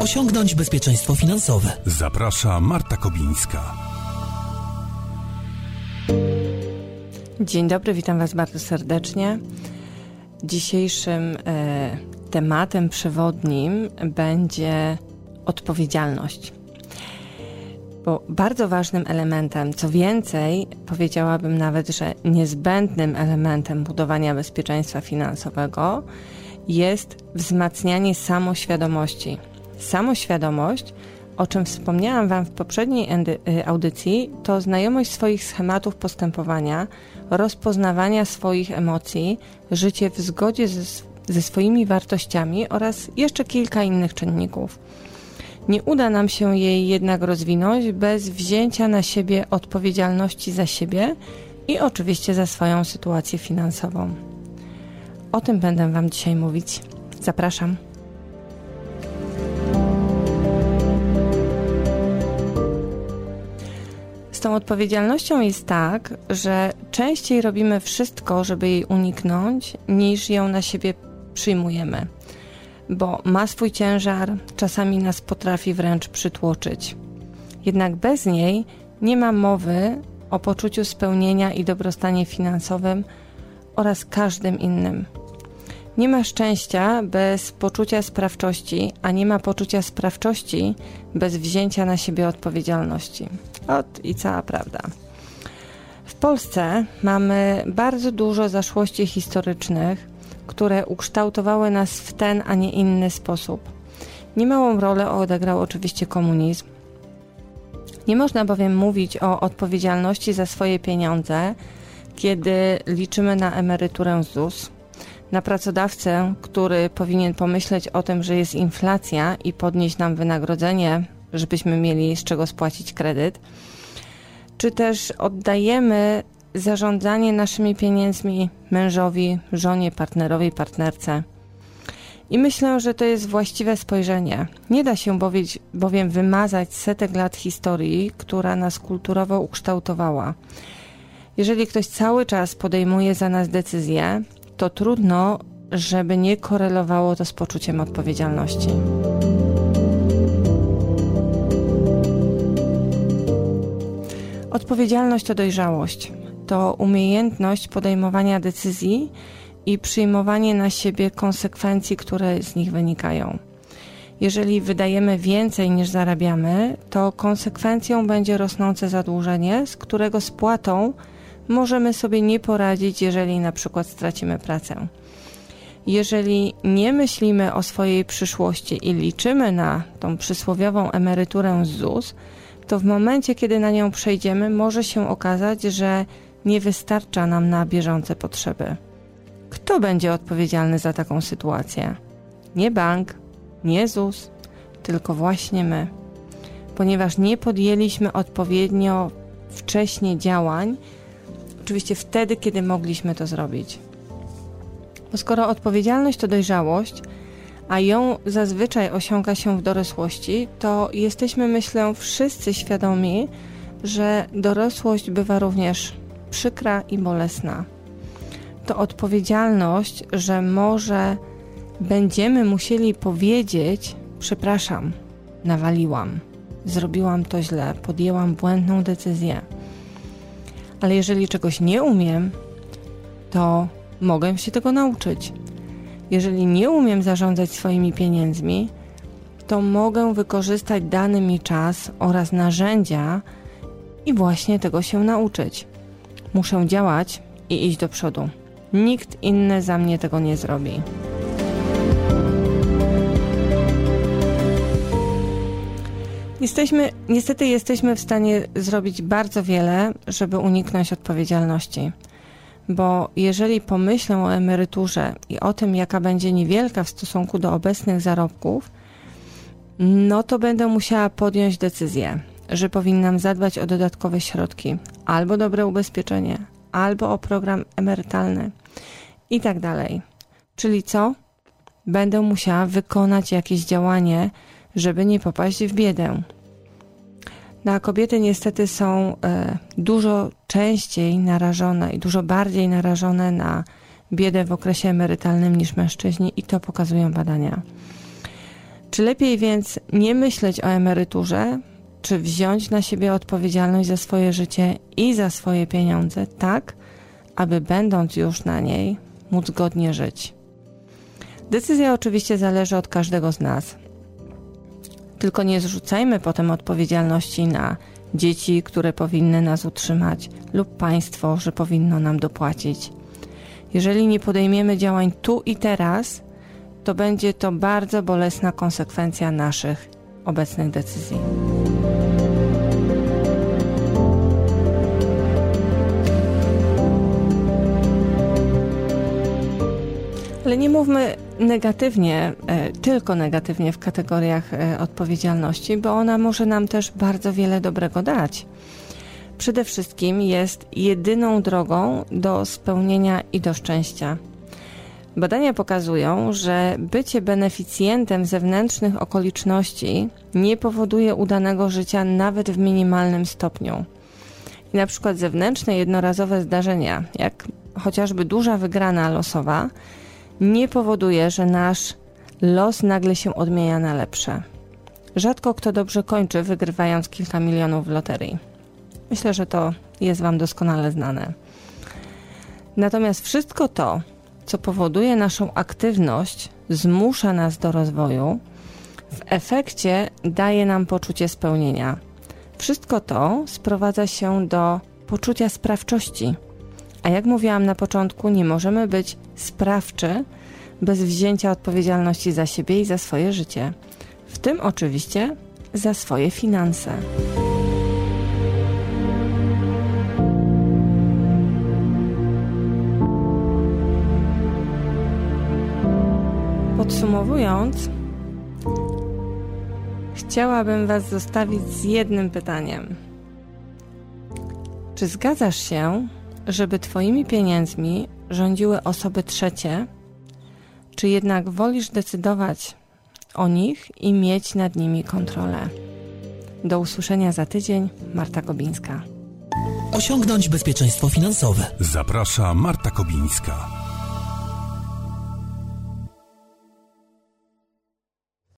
osiągnąć bezpieczeństwo finansowe. Zaprasza Marta Kobińska. Dzień dobry, witam Was bardzo serdecznie. Dzisiejszym e, tematem przewodnim będzie odpowiedzialność. Bo bardzo ważnym elementem, co więcej, powiedziałabym nawet, że niezbędnym elementem budowania bezpieczeństwa finansowego jest wzmacnianie samoświadomości. Samoświadomość, o czym wspomniałam Wam w poprzedniej y, audycji, to znajomość swoich schematów postępowania, rozpoznawania swoich emocji, życie w zgodzie ze, ze swoimi wartościami oraz jeszcze kilka innych czynników. Nie uda nam się jej jednak rozwinąć bez wzięcia na siebie odpowiedzialności za siebie i oczywiście za swoją sytuację finansową. O tym będę Wam dzisiaj mówić. Zapraszam. Z tą odpowiedzialnością jest tak, że częściej robimy wszystko, żeby jej uniknąć, niż ją na siebie przyjmujemy, bo ma swój ciężar, czasami nas potrafi wręcz przytłoczyć. Jednak bez niej nie ma mowy o poczuciu spełnienia i dobrostanie finansowym oraz każdym innym. Nie ma szczęścia bez poczucia sprawczości, a nie ma poczucia sprawczości bez wzięcia na siebie odpowiedzialności. Ot i cała prawda. W Polsce mamy bardzo dużo zaszłości historycznych, które ukształtowały nas w ten, a nie inny sposób. Niemałą rolę odegrał oczywiście komunizm. Nie można bowiem mówić o odpowiedzialności za swoje pieniądze, kiedy liczymy na emeryturę ZUS na pracodawcę, który powinien pomyśleć o tym, że jest inflacja i podnieść nam wynagrodzenie, żebyśmy mieli z czego spłacić kredyt, czy też oddajemy zarządzanie naszymi pieniędzmi mężowi, żonie, partnerowi, partnerce. I myślę, że to jest właściwe spojrzenie. Nie da się bowiem wymazać setek lat historii, która nas kulturowo ukształtowała. Jeżeli ktoś cały czas podejmuje za nas decyzje, to trudno, żeby nie korelowało to z poczuciem odpowiedzialności. Odpowiedzialność to dojrzałość, to umiejętność podejmowania decyzji i przyjmowanie na siebie konsekwencji, które z nich wynikają. Jeżeli wydajemy więcej niż zarabiamy, to konsekwencją będzie rosnące zadłużenie, z którego spłatą możemy sobie nie poradzić, jeżeli na przykład stracimy pracę. Jeżeli nie myślimy o swojej przyszłości i liczymy na tą przysłowiową emeryturę z ZUS, to w momencie, kiedy na nią przejdziemy, może się okazać, że nie wystarcza nam na bieżące potrzeby. Kto będzie odpowiedzialny za taką sytuację? Nie bank, nie ZUS, tylko właśnie my. Ponieważ nie podjęliśmy odpowiednio wcześnie działań, oczywiście wtedy, kiedy mogliśmy to zrobić. Bo skoro odpowiedzialność to dojrzałość, a ją zazwyczaj osiąga się w dorosłości, to jesteśmy, myślę, wszyscy świadomi, że dorosłość bywa również przykra i bolesna. To odpowiedzialność, że może będziemy musieli powiedzieć: Przepraszam, nawaliłam, zrobiłam to źle, podjęłam błędną decyzję ale jeżeli czegoś nie umiem, to mogę się tego nauczyć. Jeżeli nie umiem zarządzać swoimi pieniędzmi, to mogę wykorzystać dany mi czas oraz narzędzia i właśnie tego się nauczyć. Muszę działać i iść do przodu. Nikt inny za mnie tego nie zrobi. Jesteśmy, niestety jesteśmy w stanie zrobić bardzo wiele, żeby uniknąć odpowiedzialności. Bo jeżeli pomyślę o emeryturze i o tym, jaka będzie niewielka w stosunku do obecnych zarobków, no to będę musiała podjąć decyzję, że powinnam zadbać o dodatkowe środki, albo dobre ubezpieczenie, albo o program emerytalny i tak dalej. Czyli co? Będę musiała wykonać jakieś działanie, żeby nie popaść w biedę. Na no, kobiety niestety są e, dużo częściej narażone i dużo bardziej narażone na biedę w okresie emerytalnym niż mężczyźni i to pokazują badania. Czy lepiej więc nie myśleć o emeryturze, czy wziąć na siebie odpowiedzialność za swoje życie i za swoje pieniądze, tak, aby będąc już na niej, móc godnie żyć? Decyzja oczywiście zależy od każdego z nas. Tylko nie zrzucajmy potem odpowiedzialności na dzieci, które powinny nas utrzymać, lub państwo, że powinno nam dopłacić. Jeżeli nie podejmiemy działań tu i teraz, to będzie to bardzo bolesna konsekwencja naszych obecnych decyzji. Ale nie mówmy negatywnie, e, tylko negatywnie w kategoriach e, odpowiedzialności, bo ona może nam też bardzo wiele dobrego dać. Przede wszystkim jest jedyną drogą do spełnienia i do szczęścia. Badania pokazują, że bycie beneficjentem zewnętrznych okoliczności nie powoduje udanego życia nawet w minimalnym stopniu. I na przykład zewnętrzne jednorazowe zdarzenia, jak chociażby duża wygrana losowa, nie powoduje, że nasz los nagle się odmienia na lepsze. Rzadko kto dobrze kończy, wygrywając kilka milionów w loterii. Myślę, że to jest Wam doskonale znane. Natomiast wszystko to, co powoduje naszą aktywność, zmusza nas do rozwoju, w efekcie daje nam poczucie spełnienia. Wszystko to sprowadza się do poczucia sprawczości. A jak mówiłam na początku, nie możemy być sprawczy bez wzięcia odpowiedzialności za siebie i za swoje życie, w tym oczywiście za swoje finanse. Podsumowując, chciałabym Was zostawić z jednym pytaniem. Czy zgadzasz się, żeby Twoimi pieniędzmi rządziły osoby trzecie, czy jednak wolisz decydować o nich i mieć nad nimi kontrolę? Do usłyszenia za tydzień, Marta Kobińska. Osiągnąć bezpieczeństwo finansowe. Zaprasza Marta Kobińska.